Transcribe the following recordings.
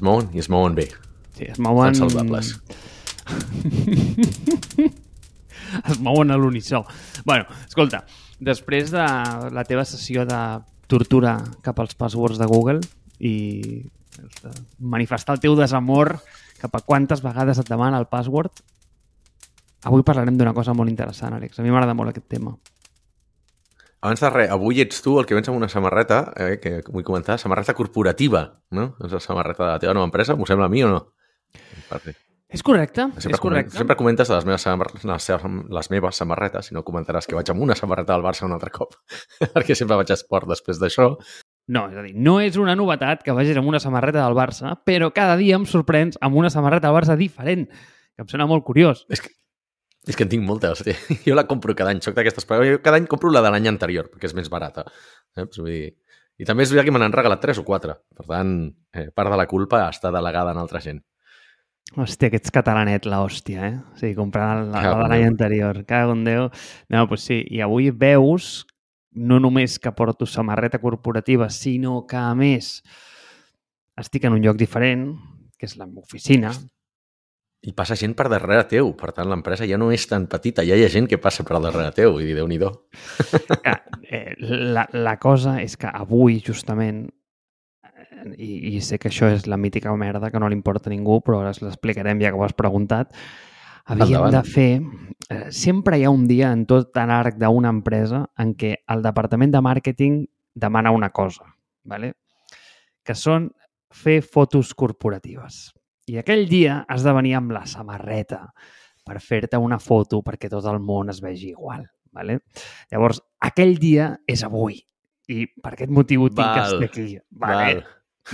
es mouen i es mouen bé. Sí, es mouen... Fan saludables. es mouen a l'unissó. bueno, escolta, després de la teva sessió de tortura cap als passwords de Google i manifestar el teu desamor cap a quantes vegades et demana el password, avui parlarem d'una cosa molt interessant, Àlex. A mi m'agrada molt aquest tema. Abans de res, avui ets tu el que vens amb una samarreta, eh, que vull comentar, samarreta corporativa, no? És la samarreta de la teva nova empresa, m'ho sembla a mi o no? Perfecte. És correcte, Sempre, és correcte. sempre comentes de les meves, les, seves- les meves samarretes, i no comentaràs que vaig amb una samarreta del Barça un altre cop, perquè sempre vaig a esport després d'això. No, és a dir, no és una novetat que vagis amb una samarreta del Barça, però cada dia em sorprens amb una samarreta del Barça diferent, que em sembla molt curiós. És que, és que en tinc moltes. eh? Jo la compro cada any, soc d'aquestes... però Jo cada any compro la de l'any anterior, perquè és més barata. Saps? Vull dir... I també és veritat que me n'han regalat tres o quatre. Per tant, eh, part de la culpa està delegada en altra gent. Hòstia, aquests catalanet, la hòstia, eh? O sigui, comprant la, la de l'any anterior. Cago en Déu. No, doncs sí, i avui veus no només que porto samarreta corporativa, sinó que, a més, estic en un lloc diferent, que és la meva oficina. I passa gent per darrere teu. Per tant, l'empresa ja no és tan petita. Ja hi ha gent que passa per darrere teu. I déu nhi eh, la, la cosa és que avui, justament, eh, i, i sé que això és la mítica merda que no li importa a ningú, però ara l'explicarem ja que ho has preguntat, havíem Endavant. de fer... Eh, sempre hi ha un dia en tot l'arc d'una empresa en què el departament de màrqueting demana una cosa, ¿vale? que són fer fotos corporatives. I aquell dia has de venir amb la samarreta per fer-te una foto perquè tot el món es vegi igual. ¿vale? Llavors, aquell dia és avui. I per aquest motiu tinc que Val, estar aquí. Vale,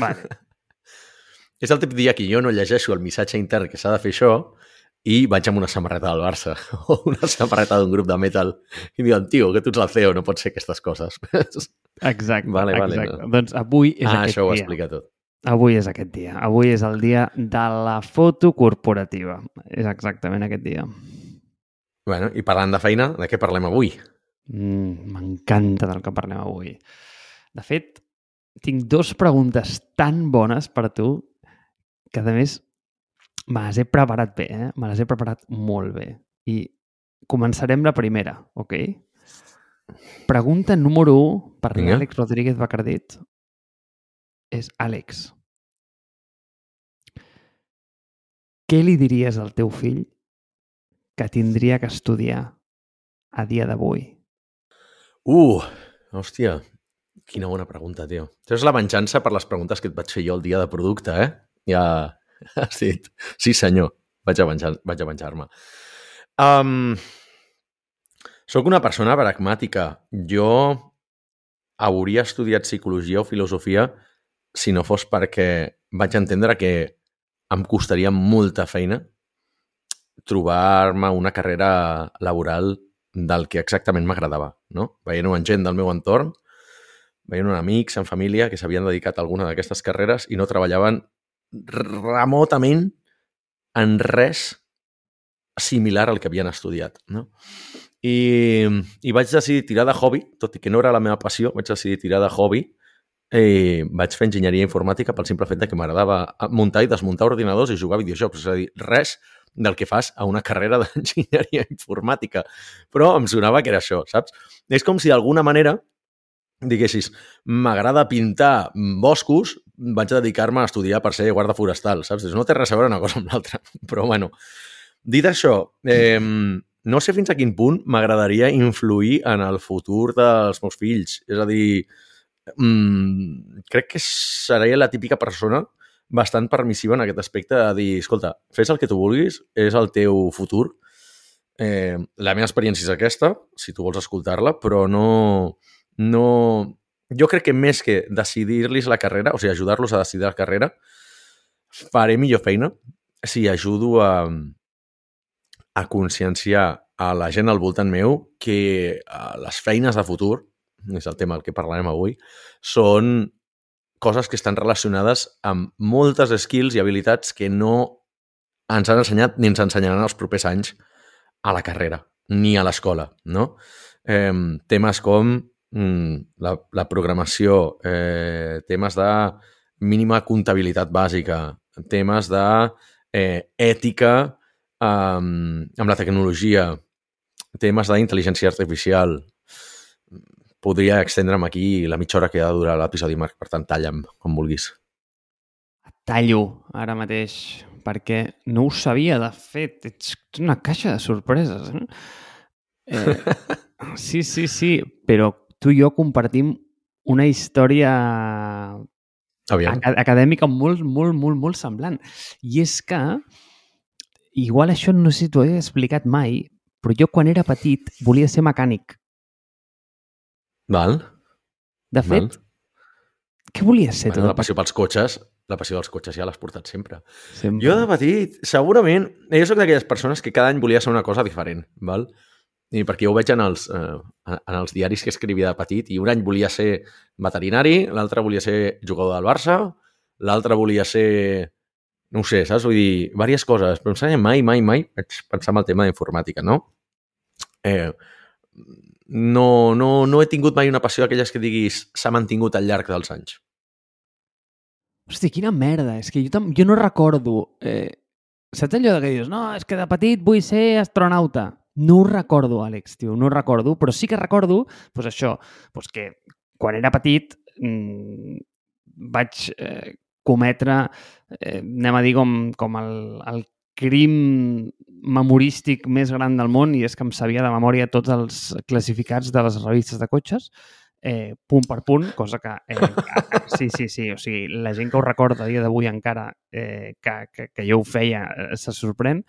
vale. És el típic dia que jo no llegeixo el missatge intern que s'ha de fer això i vaig amb una samarreta del Barça o una samarreta d'un grup de metal i diuen, tio, que tu ets el CEO, no pots ser aquestes coses. Exacte. Vale, vale, exacte. no. Doncs avui és ah, aquest això ho dia. explica tot. Avui és aquest dia. Avui és el dia de la foto corporativa. És exactament aquest dia. Bueno, i parlant de feina, de què parlem avui? Mm, M'encanta del que parlem avui. De fet, tinc dos preguntes tan bones per tu que, a més, me les he preparat bé, eh? Me les he preparat molt bé. I començarem la primera, ok? Pregunta número 1 per l'Àlex Rodríguez Bacardit és Àlex, què li diries al teu fill que tindria que estudiar a dia d'avui? Uh, hòstia, quina bona pregunta, tio. Això és la venjança per les preguntes que et vaig fer jo el dia de producte, eh? Ja has dit, sí senyor, vaig a venjar- venjar-me. Um, soc una persona pragmàtica. Jo hauria estudiat psicologia o filosofia si no fos perquè vaig entendre que em costaria molta feina trobar-me una carrera laboral del que exactament m'agradava, no? Veient-ho en gent del meu entorn, veient en amics, en família, que s'havien dedicat a alguna d'aquestes carreres i no treballaven remotament en res similar al que havien estudiat, no? I, I vaig decidir tirar de hobby, tot i que no era la meva passió, vaig decidir tirar de hobby i vaig fer enginyeria informàtica pel simple fet de que m'agradava muntar i desmuntar ordinadors i jugar a videojocs. És a dir, res del que fas a una carrera d'enginyeria informàtica. Però em sonava que era això, saps? És com si d'alguna manera diguessis, m'agrada pintar boscos, vaig dedicar-me a estudiar per ser guarda forestal, saps? No té res a veure una cosa amb l'altra. Però, bueno, dit això, eh, no sé fins a quin punt m'agradaria influir en el futur dels meus fills. És a dir, mm, crec que seria la típica persona bastant permissiva en aquest aspecte de dir, escolta, fes el que tu vulguis, és el teu futur. Eh, la meva experiència és aquesta, si tu vols escoltar-la, però no, no... Jo crec que més que decidir-los la carrera, o sigui, ajudar-los a decidir la carrera, faré millor feina si ajudo a, a conscienciar a la gent al voltant meu que eh, les feines de futur, és el tema del que parlarem avui, són coses que estan relacionades amb moltes skills i habilitats que no ens han ensenyat ni ens ensenyaran els propers anys a la carrera, ni a l'escola, no? Eh, temes com mm, la, la programació, eh, temes de mínima comptabilitat bàsica, temes de eh, ètica eh, amb la tecnologia, temes d'intel·ligència artificial. Podria extendre'm aquí la mitja hora que ha de durar l'episodi, Marc, per tant, talla'm, com vulguis. Tallo ara mateix, perquè no ho sabia, de fet. Ets una caixa de sorpreses. Eh? Eh, sí, sí, sí, però tu i jo compartim una història Aviam. ac acadèmica molt, molt, molt, molt semblant. I és que, igual això no sé si t'ho he explicat mai, però jo quan era petit volia ser mecànic. Val? De fet, val. què volies ser Bueno, la passió pels cotxes, la passió dels cotxes ja l'has portat sempre. Sempre. Jo de petit, segurament, jo sóc d'aquelles persones que cada any volia ser una cosa diferent, val? I perquè jo ho veig en els, eh, en els diaris que escrivia de petit, i un any volia ser veterinari, l'altre volia ser jugador del Barça, l'altre volia ser... No sé, saps? Vull dir, diverses coses, però em sembla mai, mai, mai vaig pensar en el tema d'informàtica, no? Eh, no, no, no he tingut mai una passió d'aquelles que diguis s'ha mantingut al llarg dels anys. Hosti, quina merda. És que jo, tam... jo no recordo... Eh... Saps allò que dius, no, és que de petit vull ser astronauta? No ho recordo, Àlex, tio, no ho recordo, però sí que recordo, doncs això, doncs que quan era petit mmm, vaig eh, cometre, eh, anem a dir, com, com el, el crim memorístic més gran del món i és que em sabia de memòria tots els classificats de les revistes de cotxes eh, punt per punt, cosa que eh, sí, sí, sí, o sigui, la gent que ho recorda a dia d'avui encara eh, que, que, que jo ho feia eh, se sorprèn,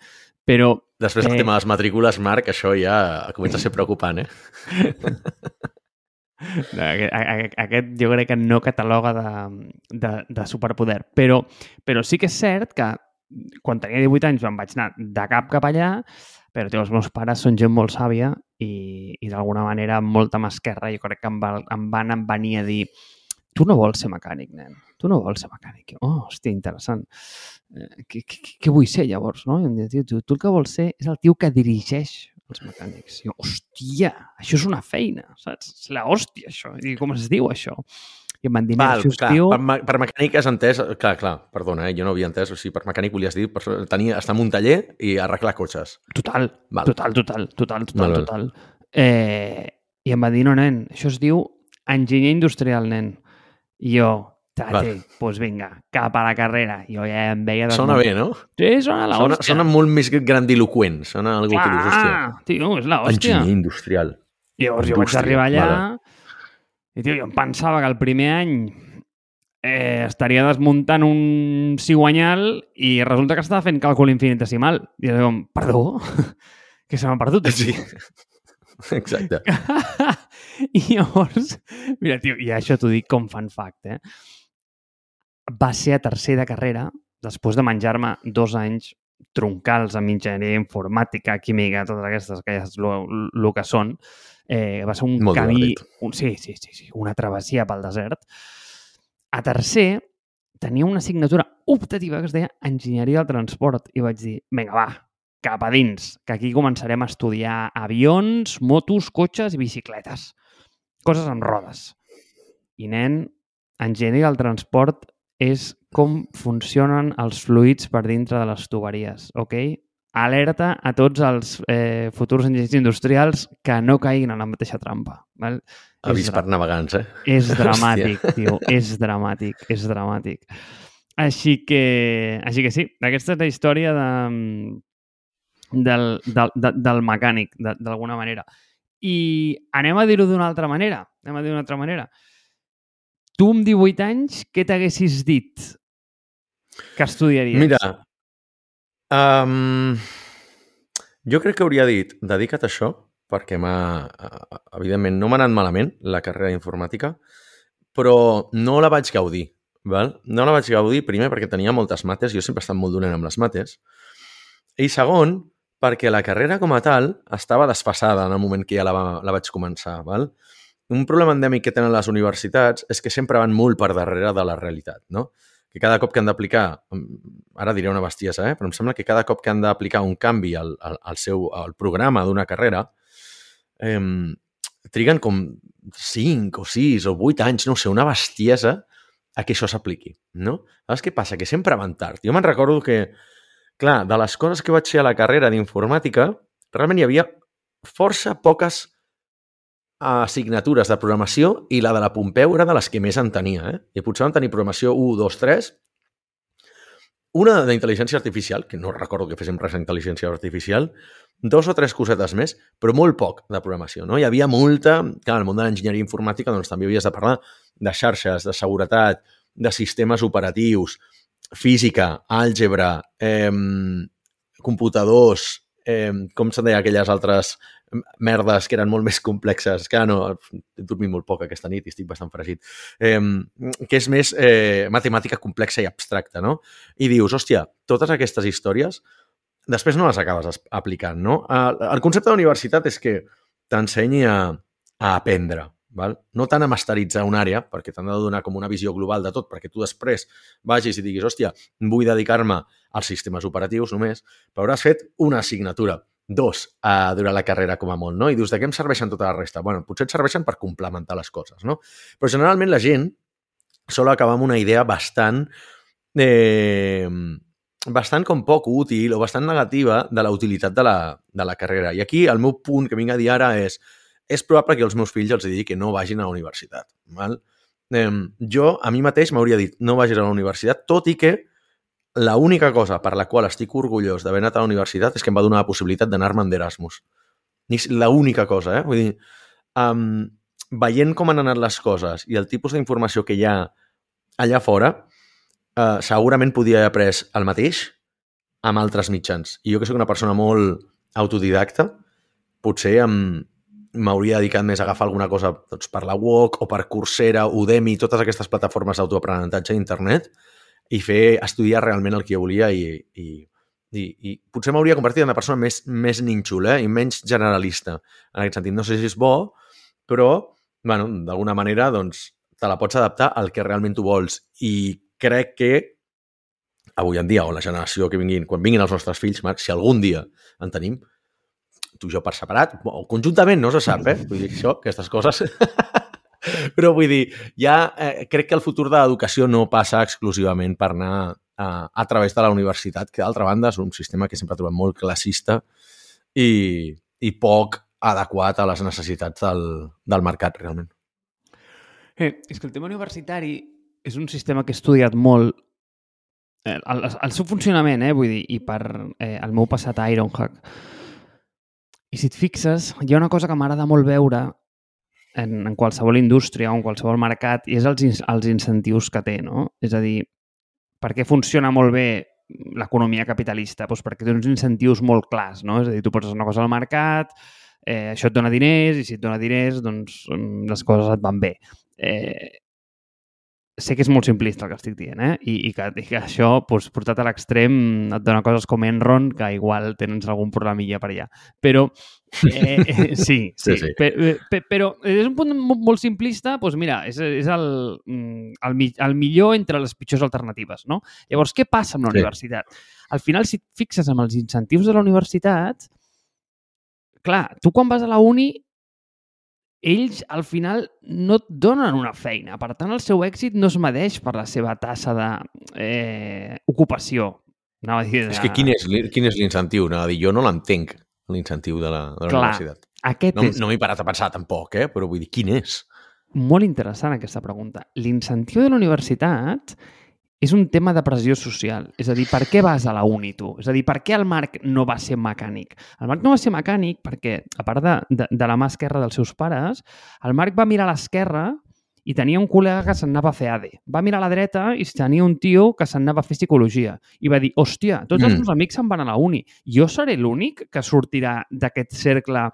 però Després el Eh. tema de les matrícules, Marc, això ja comença a ser preocupant, eh? No, aquest, aquest jo crec que no cataloga de, de, de superpoder. Però, però sí que és cert que quan tenia 18 anys me'n vaig anar de cap cap allà, però tio, els meus pares són gent molt sàvia i, i d'alguna manera amb molta mà esquerra jo crec que em, va, em van venir a dir tu no vols ser mecànic, nen. Tu no vols ser mecànic. Oh, hòstia, interessant. Eh, què, què, vull ser llavors? No? I em tio, tu, tu el que vols ser és el tio que dirigeix els mecànics. I jo, hòstia, això és una feina, saps? És la això. I com es diu, això? I em van dir, Val, clar, diu... per, per mecànic has entès... Clar, clar, perdona, eh? jo no havia entès. O sigui, per mecànic volies dir per, tenir, estar en un taller i arreglar cotxes. Total, Val. total, total, total, total, Val, total. Eh, I em va dir, no, nen, això es diu enginyer industrial, nen. I jo, tate, doncs pues vinga, cap a la carrera. Jo ja em veia... Sona bé, no? Sí, sona la Sona, hòstia. sona molt més grandiloquent. Sona algú que dius, hòstia, Ah, tio, és la hòstia. enginyer industrial. Llavors jo vaig Indústria, arribar allà vale. I, tio, jo em pensava que el primer any eh, estaria desmuntant un ciguanyal i resulta que estava fent càlcul infinitesimal. I jo perdó? que se m'ha perdut? Sí. Exacte. I llavors, mira, tio, i això t'ho dic com fan fact, eh? Va ser a tercer de carrera, després de menjar-me dos anys troncals amb enginyeria informàtica, química, totes aquestes que ja saps el que són, eh, va ser un Molt camí... divertit. Un, sí, sí, sí, sí, una travessia pel desert. A tercer, tenia una assignatura optativa que es deia Enginyeria del Transport i vaig dir, vinga, va, cap a dins, que aquí començarem a estudiar avions, motos, cotxes i bicicletes. Coses amb rodes. I, nen, enginyeria del transport és com funcionen els fluids per dintre de les tuberies, ok? Alerta a tots els eh, futurs enginyers industrials que no caiguin en la mateixa trampa. Val? Avís per navegants, eh? és dramàtic, tio. És dramàtic, és dramàtic. Així que, així que sí, aquesta és la història de, del, del, de, del mecànic, de- d'alguna manera. I anem a dir-ho d'una altra manera. Anem a dir-ho d'una altra manera. Tu amb 18 anys, què t'haguessis dit que estudiaries? Mira, um, jo crec que hauria dit dedica't a això, perquè m'ha, eh, evidentment, no m'ha anat malament la carrera d'informàtica, però no la vaig gaudir. Val? No la vaig gaudir, primer, perquè tenia moltes mates, jo sempre he estat molt dolent amb les mates, i segon, perquè la carrera com a tal estava desfasada en el moment que ja la, va, la vaig començar. Val? Un problema endèmic que tenen les universitats és que sempre van molt per darrere de la realitat, no? Que cada cop que han d'aplicar, ara diré una bestiesa, eh? però em sembla que cada cop que han d'aplicar un canvi al, al, al seu al programa d'una carrera, eh, triguen com 5 o 6 o 8 anys, no sé, una bestiesa a que això s'apliqui, no? Saps què passa? Que sempre van tard. Jo me'n recordo que, clar, de les coses que vaig fer a la carrera d'informàtica, realment hi havia força poques assignatures de programació i la de la Pompeu era de les que més en tenia. Eh? I potser van tenir programació 1, 2, 3, una d'intel·ligència artificial, que no recordo que féssim res d'intel·ligència artificial, dos o tres cosetes més, però molt poc de programació. No? Hi havia molta... Clar, en el món de l'enginyeria informàtica doncs, també havies de parlar de xarxes, de seguretat, de sistemes operatius, física, àlgebra, eh, computadors, eh, com se'n deia aquelles altres merdes que eren molt més complexes, que no, he dormit molt poc aquesta nit i estic bastant fregit, eh, que és més eh, matemàtica complexa i abstracta, no? I dius, hòstia, totes aquestes històries després no les acabes aplicant, no? El concepte d'universitat és que t'ensenyi a, a aprendre, val? no tant a masteritzar una àrea, perquè t'han de donar com una visió global de tot, perquè tu després vagis i diguis, hòstia, vull dedicar-me als sistemes operatius només, però hauràs fet una assignatura, dos, uh, durant la carrera com a molt, no? I dius, de què em serveixen tota la resta? bueno, potser et serveixen per complementar les coses, no? Però generalment la gent sol acabar amb una idea bastant... Eh, bastant com poc útil o bastant negativa de la utilitat de la, de la carrera. I aquí el meu punt que vinc a dir ara és és probable que els meus fills els digui que no vagin a la universitat. Val? Eh, jo, a mi mateix, m'hauria dit no vagis a la universitat, tot i que la única cosa per la qual estic orgullós d'haver anat a la universitat és que em va donar la possibilitat d'anar-me'n d'Erasmus. És l'única cosa, eh? Vull dir, um, veient com han anat les coses i el tipus d'informació que hi ha allà fora, uh, segurament podia haver après el mateix amb altres mitjans. I jo que sóc una persona molt autodidacta, potser amb, m'hauria dedicat més a agafar alguna cosa doncs, per la WOC o per Coursera, Udemy, totes aquestes plataformes d'autoaprenentatge a internet i fer estudiar realment el que jo volia i, i, i, i potser m'hauria convertit en una persona més, més nínxol eh? i menys generalista. En aquest sentit, no sé si és bo, però, bueno, d'alguna manera, doncs, te la pots adaptar al que realment tu vols. I crec que avui en dia, o la generació que vinguin, quan vinguin els nostres fills, Marc, si algun dia en tenim, tu i jo per separat, o conjuntament, no se sap, eh? Vull dir, això, aquestes coses... Però vull dir, ja eh, crec que el futur de l'educació no passa exclusivament per anar a, a través de la universitat, que d'altra banda és un sistema que sempre ha trobat molt classista i, i poc adequat a les necessitats del, del mercat, realment. Eh, és que el tema universitari és un sistema que he estudiat molt eh, el, el seu funcionament, eh, vull dir, i per eh, el meu passat a Ironhack, i si et fixes, hi ha una cosa que m'agrada molt veure en, en qualsevol indústria o en qualsevol mercat i és els, els incentius que té, no? És a dir, per què funciona molt bé l'economia capitalista? Doncs perquè té uns incentius molt clars, no? És a dir, tu pots una cosa al mercat, eh, això et dona diners i si et dona diners, doncs mm, les coses et van bé. Eh, sé que és molt simplista el que estic dient, eh? I, i, que, i que això, doncs, portat a l'extrem, et dona coses com Enron, que igual tens algun problemilla per allà. Però, eh, eh, sí, sí, sí, sí. Però, eh, però és un punt molt simplista, doncs mira, és, és el, mm, el, el millor entre les pitjors alternatives, no? Llavors, què passa amb la sí. universitat? Al final, si et fixes amb els incentius de la universitat, clar, tu quan vas a la uni ells al final no et donen una feina. Per tant, el seu èxit no es medeix per la seva tassa d'ocupació. Eh, Anava a dir... De... És que quin és, quin és l'incentiu? Anava a dir, jo no l'entenc, l'incentiu de la, de la Clar, universitat. Aquest no, és... no m'he parat a pensar tampoc, eh? però vull dir, quin és? Molt interessant aquesta pregunta. L'incentiu de la universitat és un tema de pressió social. És a dir, per què vas a la uni tu? És a dir, per què el Marc no va ser mecànic? El Marc no va ser mecànic perquè, a part de, de, de la mà esquerra dels seus pares, el Marc va mirar a l'esquerra i tenia un col·lega que s'anava a fer ADE. Va mirar a la dreta i tenia un tio que s'anava a fer psicologia. I va dir, hòstia, tots els mm. meus amics se'n van a la uni. Jo seré l'únic que sortirà d'aquest cercle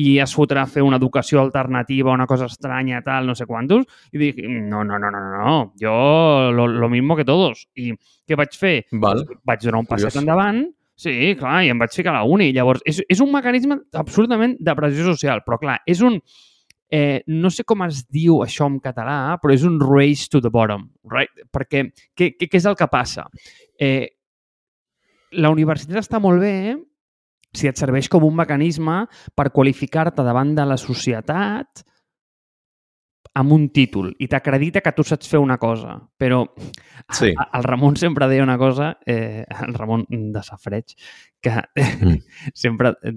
i es fotrà a fer una educació alternativa, una cosa estranya, tal, no sé quantos. I dic, no, no, no, no, no, jo lo, lo mismo que todos. I què vaig fer? Val. Vaig donar un passet Curiós. endavant, Sí, clar, i em vaig ficar a la uni. Llavors, és, és un mecanisme absolutament de pressió social, però clar, és un, eh, no sé com es diu això en català, però és un race to the bottom, right? Perquè què, què, què és el que passa? Eh, la universitat està molt bé si et serveix com un mecanisme per qualificar-te davant de la societat amb un títol i t'acredita que tu saps fer una cosa, però Sí. el, el Ramon sempre deia una cosa, eh, el Ramon de Safreig, que Mm. sempre eh,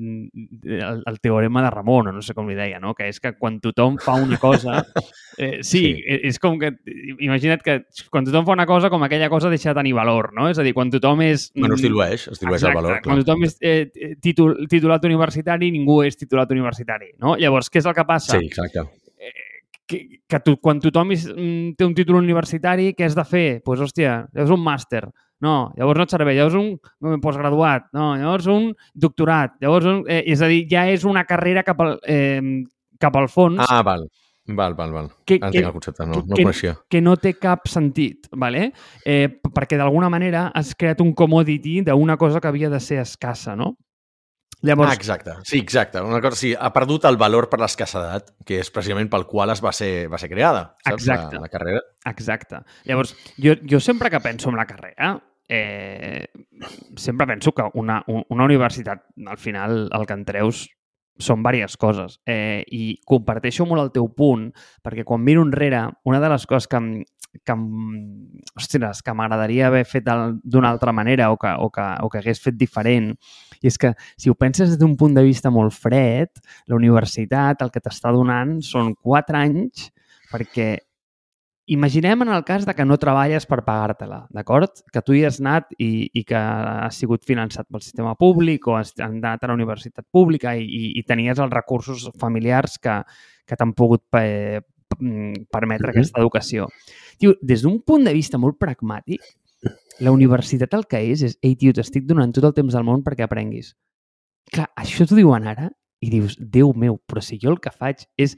el, el teorema de Ramon, o no sé com li deia, no? que és que quan tothom fa una cosa... Eh, sí, Sí. és com que... Imagina't que quan tothom fa una cosa, com aquella cosa deixa de tenir valor, no? És a dir, quan tothom és... Bueno, es dilueix, es dilueix el valor. Quan tothom és eh, títol, titulat universitari, ningú és titulat universitari, no? Llavors, què és el que passa? Sí, exacte. Que, que tu, quan tothom és, mm, té un títol universitari, què has de fer? Doncs, pues, hòstia, és un màster. No, llavors no et serveix. Llavors un, postgraduat. No, llavors un doctorat. Llavors un, eh, és a dir, ja és una carrera cap al, eh, cap al fons Ah, val. Val, val, val. Que- Entenc que- el concepte, no, no que- coneixia. que no té cap sentit, ¿vale? eh, perquè d'alguna manera has creat un commodity d'una cosa que havia de ser escassa, no? Llavors, Ah, exacte. Sí, exacte. Una cosa, sí, ha perdut el valor per l'escassedat, que és precisament pel qual es va ser, va ser creada, saps? Exacte. La, la carrera. Exacte. Llavors, jo, jo sempre que penso en la carrera, eh, sempre penso que una, un- una universitat, al final, el que en treus són diverses coses. Eh, I comparteixo molt el teu punt, perquè quan miro enrere, una de les coses que, que, ostres, que m'agradaria haver fet d'una altra manera o que, o, que, o que hagués fet diferent, i és que si ho penses des d'un punt de vista molt fred, la universitat el que t'està donant són quatre anys perquè imaginem en el cas de que no treballes per pagar-te-la, d'acord? Que tu hi has anat i, i que has sigut finançat pel sistema públic o has anat a la universitat pública i, i, i tenies els recursos familiars que, que t'han pogut eh, mm, permetre aquesta educació. Tio, des d'un punt de vista molt pragmàtic, la universitat el que és és, ei, tio, t'estic donant tot el temps del món perquè aprenguis. Clar, això t'ho diuen ara i dius, Déu meu, però si jo el que faig és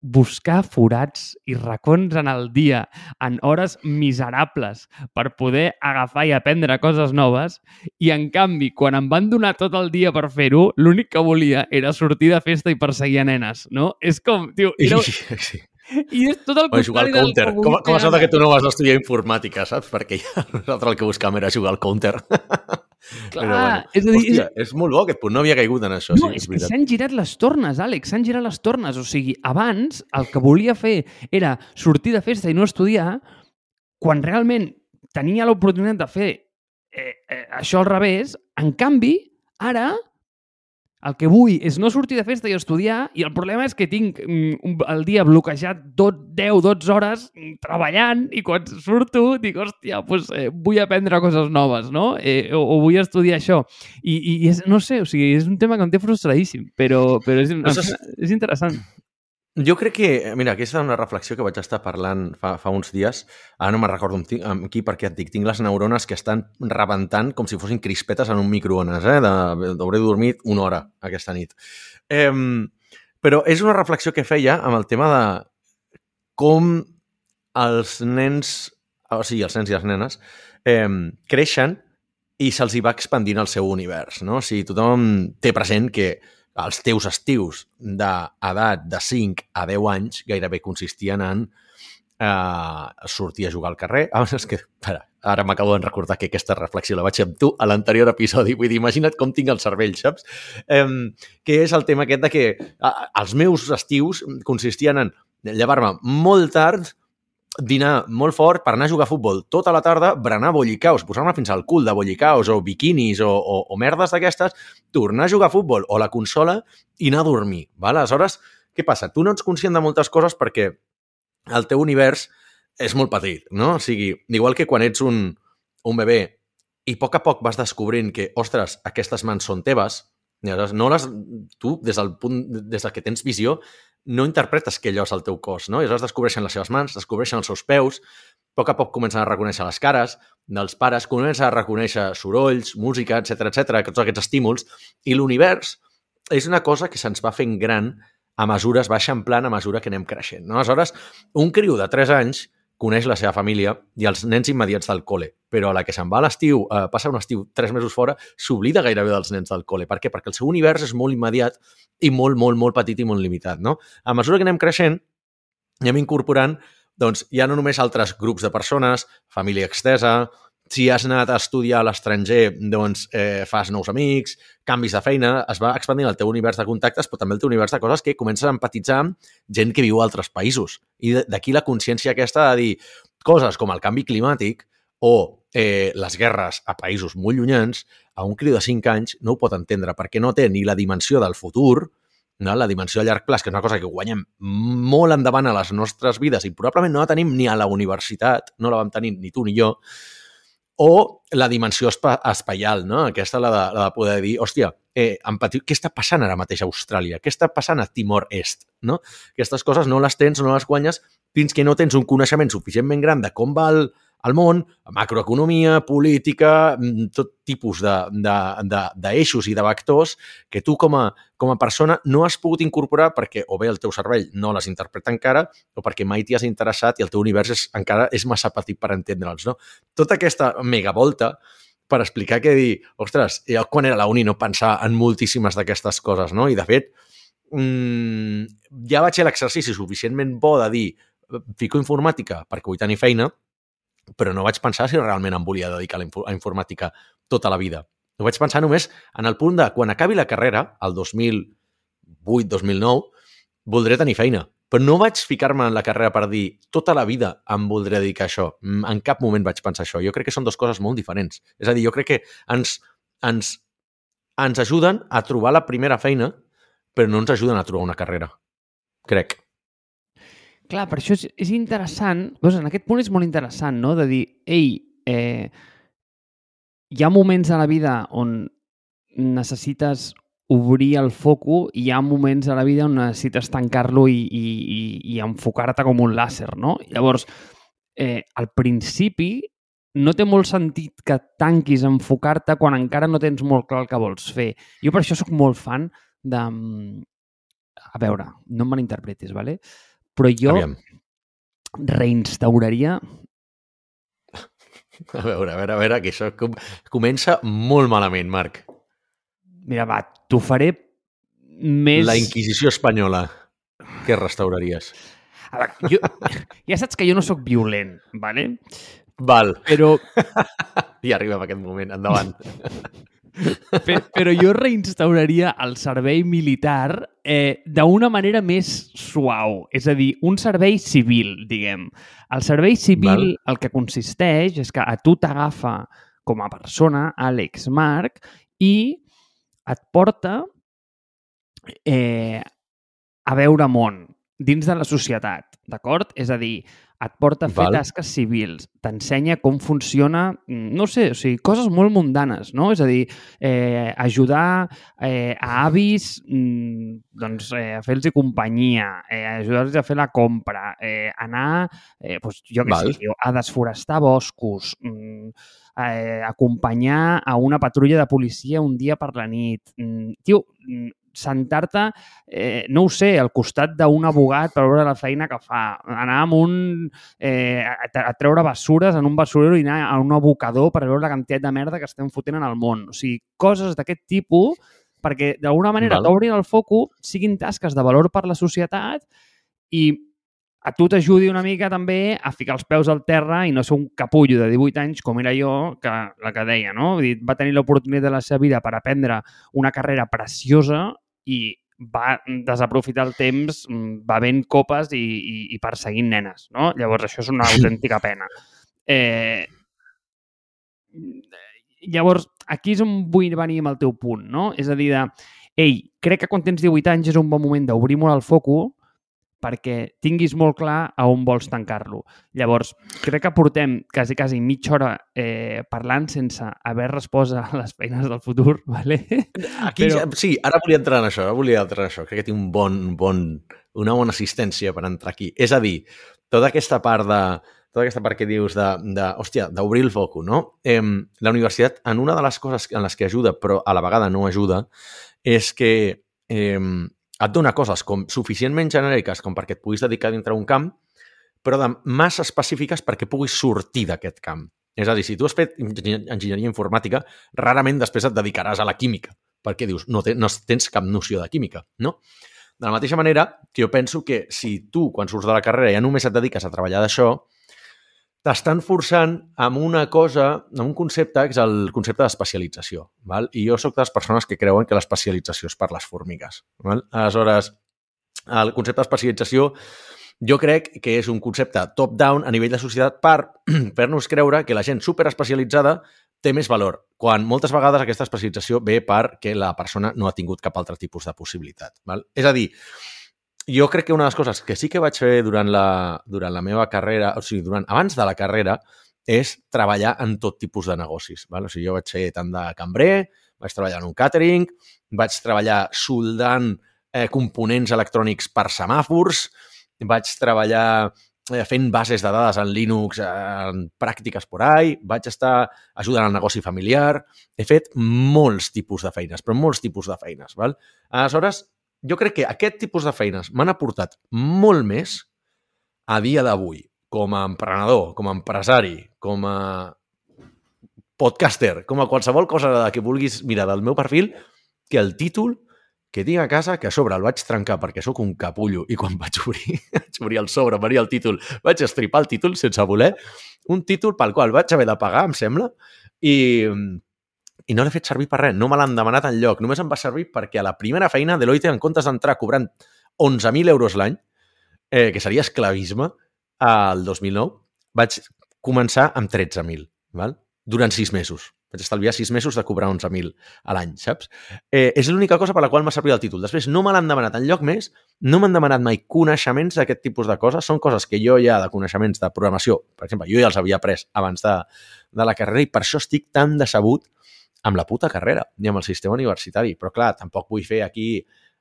buscar forats i racons en el dia en hores miserables per poder agafar i aprendre coses noves i, en canvi, quan em van donar tot el dia per fer-ho, l'únic que volia era sortir de festa i perseguir a nenes, no? És com, tio, era, sí. I és tot el O jugar al contrari del counter. Com, com es nota que tu no vas estudiar informàtica, saps? Perquè ja nosaltres el que buscàvem era jugar al counter. Clar, Però bueno. és a dir, Hòstia, és molt bo aquest punt. No havia caigut en això, No, sí, és és que s'han girat les tornes, Àlex, s'han girat les tornes. O sigui, abans el que volia fer era sortir de festa i no estudiar, quan realment tenia l'oportunitat de fer eh, eh, això al revés. En canvi, ara el que vull és no sortir de festa i estudiar i el problema és que tinc mm, el dia bloquejat tot 10-12 hores mm, treballant i quan surto dic, hòstia, doncs, eh, vull aprendre coses noves, no? Eh, o, o vull estudiar això. I, i, és, no sé, o sigui, és un tema que em té frustradíssim, però, però és, Ostres. és interessant. Jo crec que, mira, aquesta és una reflexió que vaig estar parlant fa, fa uns dies, ara no me'n recordo amb, amb qui, perquè et dic, tinc les neurones que estan rebentant com si fossin crispetes en un microones, eh? D'hauré dormit una hora aquesta nit. Eh, però és una reflexió que feia amb el tema de com els nens, o sigui, els nens i les nenes, eh, creixen i se'ls hi va expandint el seu univers, no? O sigui, tothom té present que els teus estius d'edat de 5 a 10 anys gairebé consistien en eh, sortir a jugar al carrer. Ah, és que, espera, ara m'acabo de recordar que aquesta reflexió la vaig fer amb tu a l'anterior episodi. Vull dir, imagina't com tinc el cervell, saps? Eh, que és el tema aquest de que eh, els meus estius consistien en llevar-me molt tard, dinar molt fort per anar a jugar a futbol tota la tarda, berenar bollicaus, posar-me fins al cul de bollicaus o biquinis o, o, o merdes d'aquestes, tornar a jugar a futbol o la consola i anar a dormir. Val? Aleshores, què passa? Tu no ets conscient de moltes coses perquè el teu univers és molt petit, no? O sigui, igual que quan ets un, un bebè i a poc a poc vas descobrint que, ostres, aquestes mans són teves, i aleshores no les, tu, des del punt, des del que tens visió, no interpretes que allò és el teu cos, no? I aleshores descobreixen les seves mans, descobreixen els seus peus, a poc a poc comencen a reconèixer les cares dels pares, comencen a reconèixer sorolls, música, etc etc, tots aquests estímuls, i l'univers és una cosa que se'ns va fent gran a mesura, es va eixamplant a mesura que anem creixent. No? Aleshores, un criu de 3 anys coneix la seva família i els nens immediats del col·le, però a la que se'n va a l'estiu, eh, passa un estiu tres mesos fora, s'oblida gairebé dels nens del col·le. Per què? Perquè el seu univers és molt immediat i molt, molt, molt petit i molt limitat. No? A mesura que anem creixent, anem incorporant doncs, ja no només altres grups de persones, família extesa, si has anat a estudiar a l'estranger, doncs eh, fas nous amics, canvis de feina, es va expandint el teu univers de contactes, però també el teu univers de coses que comences a empatitzar amb gent que viu a altres països. I d'aquí la consciència aquesta de dir coses com el canvi climàtic o eh, les guerres a països molt llunyans, a un criu de 5 anys no ho pot entendre perquè no té ni la dimensió del futur, no? la dimensió a llarg plaç, que és una cosa que guanyem molt endavant a les nostres vides i probablement no la tenim ni a la universitat, no la vam tenir ni tu ni jo, o la dimensió espa espaial, no? Aquesta, la de, la de poder dir, hòstia, eh, empatiu, què està passant ara mateix a Austràlia? Què està passant a Timor-Est? No? Aquestes coses no les tens, no les guanyes fins que no tens un coneixement suficientment gran de com va el, al món, macroeconomia, política, mm, tot tipus d'eixos i de vectors que tu com a, com a persona no has pogut incorporar perquè o bé el teu cervell no les interpreta encara o perquè mai t'hi has interessat i el teu univers és, encara és massa petit per entendre'ls. No? Tota aquesta megavolta per explicar que dir, ostres, jo quan era la uni no pensar en moltíssimes d'aquestes coses, no? I de fet, mmm, ja vaig fer l'exercici suficientment bo de dir fico informàtica perquè vull tenir feina, però no vaig pensar si realment em volia dedicar a la informàtica tota la vida. No vaig pensar només en el punt de quan acabi la carrera, el 2008-2009, voldré tenir feina. Però no vaig ficar-me en la carrera per dir tota la vida em voldré dedicar a això. En cap moment vaig pensar això. Jo crec que són dues coses molt diferents. És a dir, jo crec que ens, ens, ens ajuden a trobar la primera feina, però no ens ajuden a trobar una carrera. Crec. Clar, per això és, és interessant, doncs en aquest punt és molt interessant, no?, de dir, ei, eh, hi ha moments a la vida on necessites obrir el foco i hi ha moments a la vida on necessites tancar-lo i, i, i, i enfocar-te com un làser, no? Llavors, eh, al principi no té molt sentit que tanquis enfocar-te quan encara no tens molt clar el que vols fer. Jo per això sóc molt fan de... Mm, a veure, no em malinterpretis, ¿vale? Però jo Aviam. reinstauraria... A veure, a veure, a veure, que això com... comença molt malament, Marc. Mira, va, t'ho faré més... La Inquisició espanyola. Què restauraries? A veure, jo, ja saps que jo no sóc violent, ¿vale? Val. Però... ja arribem a aquest moment, endavant. Però jo reinstauraria el servei militar eh, d'una manera més suau, és a dir, un servei civil, diguem. El servei civil Val. el que consisteix és que a tu t'agafa com a persona, Àlex Marc, i et porta eh, a veure món dins de la societat, d'acord? És a dir, et porta a fer Val. tasques civils, t'ensenya com funciona, mm, no sé, o sigui, coses molt mundanes, no? És a dir, eh, ajudar eh, a avis mm, doncs, eh, a fer-los companyia, eh, ajudar-los a fer la compra, eh, anar, eh, doncs, jo què sé, a desforestar boscos, mm, eh, acompanyar a una patrulla de policia un dia per la nit. Mm, tio, mm, sentar-te, eh, no ho sé, al costat d'un abogat per veure la feina que fa, anar amb un... Eh, a, treure bessures en un basurero i anar a un abocador per veure la quantitat de merda que estem fotent en el món. O sigui, coses d'aquest tipus perquè d'alguna manera t'obrin el foco, siguin tasques de valor per la societat i a tu t'ajudi una mica també a ficar els peus al terra i no ser un capullo de 18 anys com era jo, que la que deia, no? Vull dir, va tenir l'oportunitat de la seva vida per aprendre una carrera preciosa i va desaprofitar el temps mm, bevent copes i, i, i perseguint nenes, no? Llavors, això és una autèntica pena. Eh, llavors, aquí és on vull venir amb el teu punt, no? És a dir, de, ei, crec que quan tens 18 anys és un bon moment d'obrir molt el foco perquè tinguis molt clar a on vols tancar-lo. Llavors, crec que portem quasi, quasi mitja hora eh, parlant sense haver respost a les feines del futur, ¿vale? Aquí, Però... sí, ara volia entrar en això, ara volia entrar en això. Crec que tinc un bon, bon, una bona assistència per entrar aquí. És a dir, tota aquesta part de, tota aquesta part que dius de, de hòstia, d'obrir el foco, no? Eh, la universitat, en una de les coses en les que ajuda, però a la vegada no ajuda, és que eh, et dona coses com suficientment genèriques com perquè et puguis dedicar dintre un camp, però de massa específiques perquè puguis sortir d'aquest camp. És a dir, si tu has fet enginyeria informàtica, rarament després et dedicaràs a la química, perquè dius, no, te, no tens cap noció de química, no? De la mateixa manera jo penso que si tu, quan surts de la carrera, ja només et dediques a treballar d'això, t'estan forçant amb una cosa, amb un concepte, que és el concepte d'especialització. Val? I jo sóc de les persones que creuen que l'especialització és per les formigues. Val? Aleshores, el concepte d'especialització jo crec que és un concepte top-down a nivell de societat per fer-nos creure que la gent superespecialitzada té més valor, quan moltes vegades aquesta especialització ve perquè la persona no ha tingut cap altre tipus de possibilitat. Val? És a dir, jo crec que una de les coses que sí que vaig fer durant la, durant la meva carrera, o sigui, durant, abans de la carrera, és treballar en tot tipus de negocis. Val? O sigui, jo vaig ser tant de cambrer, vaig treballar en un catering, vaig treballar soldant eh, components electrònics per semàfors, vaig treballar eh, fent bases de dades en Linux, en pràctiques por ahí, vaig estar ajudant al negoci familiar, he fet molts tipus de feines, però molts tipus de feines. Val? Aleshores, jo crec que aquest tipus de feines m'han aportat molt més a dia d'avui, com a emprenedor, com a empresari, com a podcaster, com a qualsevol cosa que vulguis mirar del meu perfil, que el títol que tinc a casa, que a sobre el vaig trencar perquè sóc un capullo i quan vaig obrir, vaig obrir el sobre, venia el títol, vaig estripar el títol sense voler, un títol pel qual vaig haver de pagar, em sembla, i, i no l'he fet servir per res, no me l'han demanat en lloc, només em va servir perquè a la primera feina Deloitte, en comptes d'entrar cobrant 11.000 euros l'any, eh, que seria esclavisme, al 2009, vaig començar amb 13.000, val? durant sis mesos. Vaig estalviar sis mesos de cobrar 11.000 a l'any, saps? Eh, és l'única cosa per la qual m'ha servit el títol. Després no me l'han demanat en lloc més, no m'han demanat mai coneixements d'aquest tipus de coses. Són coses que jo ja de coneixements de programació, per exemple, jo ja els havia après abans de, de la carrera i per això estic tan decebut amb la puta carrera i amb el sistema universitari. Però, clar, tampoc vull fer aquí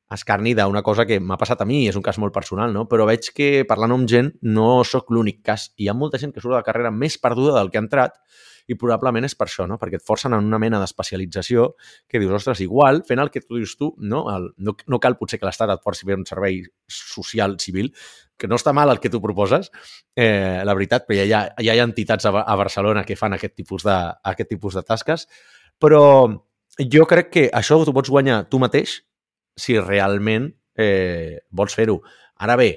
escarni d'una cosa que m'ha passat a mi, és un cas molt personal, no? però veig que parlant amb gent no sóc l'únic cas. Hi ha molta gent que surt de la carrera més perduda del que ha entrat i probablement és per això, no? perquè et forcen en una mena d'especialització que dius, ostres, igual, fent el que tu dius tu, no, el, no, no cal potser que l'Estat et forci a fer un servei social civil, que no està mal el que tu proposes, eh, la veritat, però ja hi ja hi ha entitats a, a Barcelona que fan aquest tipus, de, aquest tipus de tasques, però jo crec que això t'ho pots guanyar tu mateix si realment eh, vols fer-ho. Ara bé,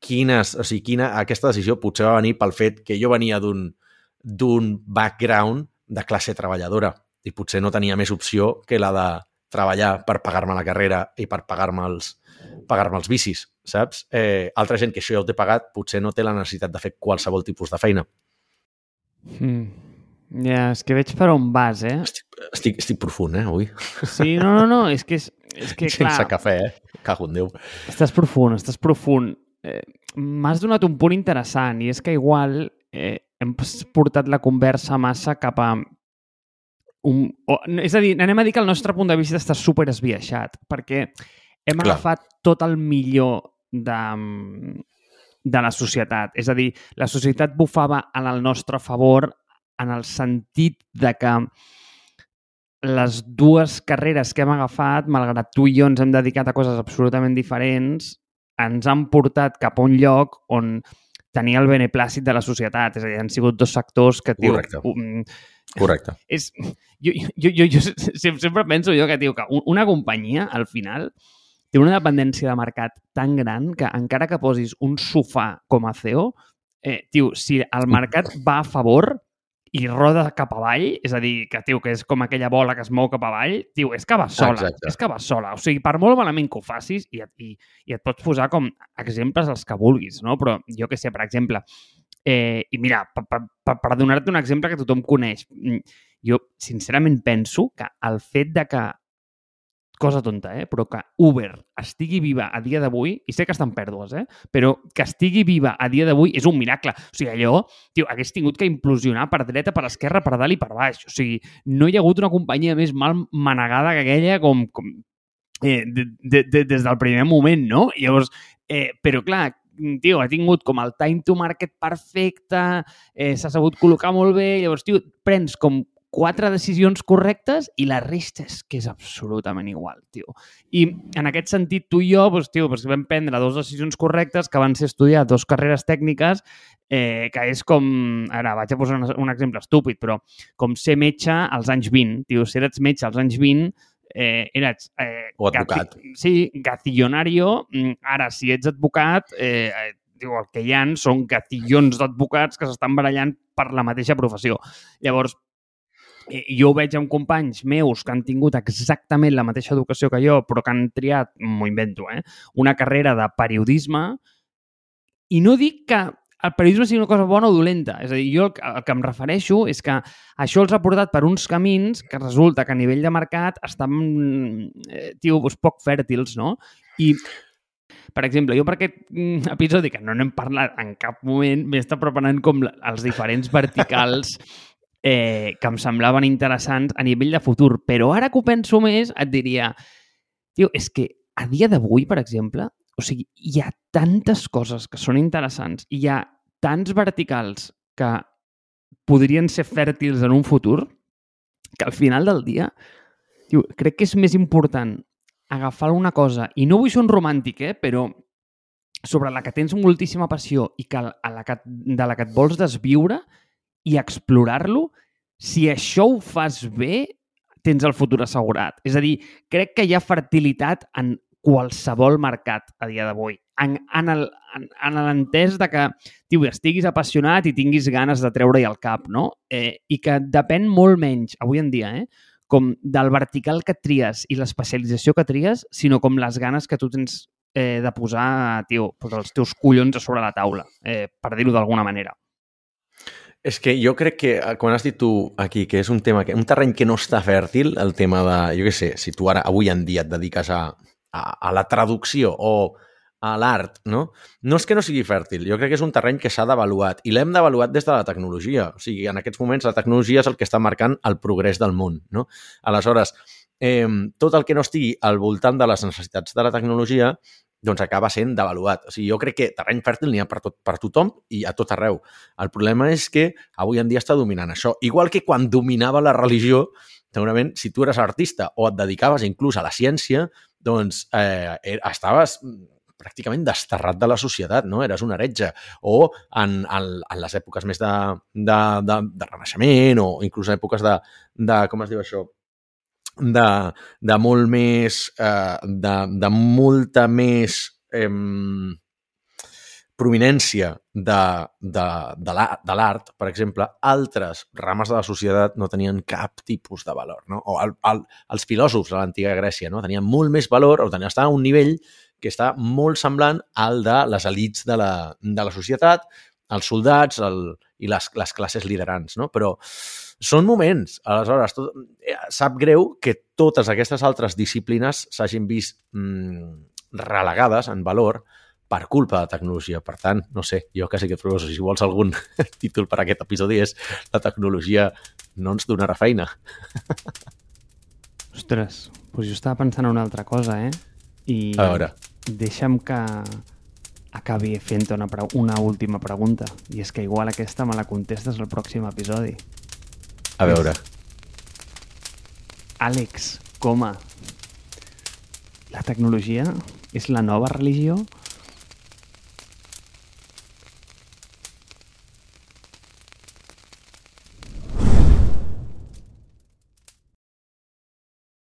quines, o sigui, quina, aquesta decisió potser va venir pel fet que jo venia d'un d'un background de classe treballadora i potser no tenia més opció que la de treballar per pagar-me la carrera i per pagar-me els, pagar els bicis, saps? Eh, altra gent que això ja ho té pagat potser no té la necessitat de fer qualsevol tipus de feina. Mm. Ja, és que veig per on vas, eh? Estic, estic, estic profund, eh, avui. Sí, no, no, no, és que, és, és que clar... Sense cafè, eh? Cago en Déu. Estàs profund, estàs profund. Eh, M'has donat un punt interessant i és que igual eh, hem portat la conversa massa cap a un, o, és a dir, anem a dir que el nostre punt de vista està super esbiaixat, perquè hem Clar. agafat tot el millor de, de la societat. És a dir, la societat bufava en el nostre favor en el sentit de que les dues carreres que hem agafat, malgrat tu i jo ens hem dedicat a coses absolutament diferents, ens han portat cap a un lloc on tenia el beneplàcit de la societat. És a dir, han sigut dos sectors que... Tio, Correcte. Um, Correcte. És, jo, jo, jo, jo sempre penso jo que, tio, que una companyia, al final, té una dependència de mercat tan gran que encara que posis un sofà com a CEO, eh, tio, si el mercat va a favor, i roda cap avall, és a dir, que, tio, que és com aquella bola que es mou cap avall, tio, és que va sola, Exacte. és que va sola. O sigui, per molt malament que ho facis, i, i, i et pots posar com exemples els que vulguis, no? Però jo que sé, per exemple, eh, i mira, per, per, per, per donar-te un exemple que tothom coneix, mm, jo sincerament penso que el fet de que cosa tonta, eh? però que Uber estigui viva a dia d'avui, i sé que estan pèrdues, eh? però que estigui viva a dia d'avui és un miracle. O sigui, allò, tio, hagués tingut que implosionar per dreta, per esquerra, per dalt i per baix. O sigui, no hi ha hagut una companyia més mal manegada que aquella com, com eh, de, de, de, des del primer moment, no? Llavors, eh, però clar, tio, ha tingut com el time to market perfecte, eh, s'ha sabut col·locar molt bé, llavors, tio, prens com quatre decisions correctes i la resta és que és absolutament igual, tio. I en aquest sentit, tu i jo, doncs, tio, doncs vam prendre dues decisions correctes que van ser estudiar dos carreres tècniques eh, que és com... Ara, vaig a posar un, un exemple estúpid, però com ser metge als anys 20. Tio, si eres metge als anys 20, eh, eres... Eh, o advocat. Sí, gacillonario. Mm, ara, si ets advocat, eh, diu, el que hi han són gatillons d'advocats que s'estan barallant per la mateixa professió. Llavors, jo veig amb companys meus que han tingut exactament la mateixa educació que jo, però que han triat, m'ho invento, eh, una carrera de periodisme i no dic que el periodisme sigui una cosa bona o dolenta. És a dir, jo el, el que em refereixo és que això els ha portat per uns camins que resulta que a nivell de mercat estan, eh, tio, doncs poc fèrtils, no? I per exemple, jo per aquest mm, episodi, que no n'hem parlat en cap moment, m'he estat preparant com els diferents verticals eh, que em semblaven interessants a nivell de futur. Però ara que ho penso més, et diria, tio, és que a dia d'avui, per exemple, o sigui, hi ha tantes coses que són interessants, hi ha tants verticals que podrien ser fèrtils en un futur, que al final del dia, tio, crec que és més important agafar una cosa, i no vull ser un romàntic, eh, però sobre la que tens moltíssima passió i que, a la que, de la que et vols desviure i explorar-lo, si això ho fas bé, tens el futur assegurat. És a dir, crec que hi ha fertilitat en qualsevol mercat a dia d'avui. En, en l'entès de que tio, estiguis apassionat i tinguis ganes de treure-hi el cap, no? Eh, I que depèn molt menys, avui en dia, eh, com del vertical que tries i l'especialització que tries, sinó com les ganes que tu tens eh, de posar, tio, pues els teus collons a sobre la taula, eh, per dir-ho d'alguna manera. És que jo crec que, eh, quan has dit tu aquí, que és un tema, que un terreny que no està fèrtil, el tema de, jo què sé, si tu ara, avui en dia et dediques a, a, a la traducció o a l'art, no? No és que no sigui fèrtil, jo crec que és un terreny que s'ha d'avaluat i l'hem d'avaluat des de la tecnologia. O sigui, en aquests moments la tecnologia és el que està marcant el progrés del món, no? Aleshores, eh, tot el que no estigui al voltant de les necessitats de la tecnologia doncs acaba sent d'avaluat. O sigui, jo crec que terreny fèrtil n'hi ha per, tot, per tothom i a tot arreu. El problema és que avui en dia està dominant això. Igual que quan dominava la religió, segurament, si tu eres artista o et dedicaves inclús a la ciència, doncs eh, estaves pràcticament desterrat de la societat, no? Eres un heretge. O en, en, en les èpoques més de, de, de, de renaixement o inclús èpoques de, de, com es diu això, de, de molt més, eh, de, de molta més eh, prominència de, de, de l'art, per exemple, altres rames de la societat no tenien cap tipus de valor. No? O el, el, els filòsofs a l'antiga Grècia no? tenien molt més valor o tenien, estaven a un nivell que està molt semblant al de les elites de la, de la societat, els soldats el, i les, les classes liderants, no? Però són moments. Aleshores, tot, eh, sap greu que totes aquestes altres disciplines s'hagin vist mm, relegades en valor per culpa de la tecnologia. Per tant, no sé, jo quasi que proposo, si vols algun títol per a aquest episodi és la tecnologia no ens donarà feina. Ostres, doncs jo estava pensant en una altra cosa, eh? I A veure. deixa'm que acabi fent una, una última pregunta. I és que igual aquesta me la contestes al pròxim episodi. A veure. Àlex, coma, la tecnologia és la nova religió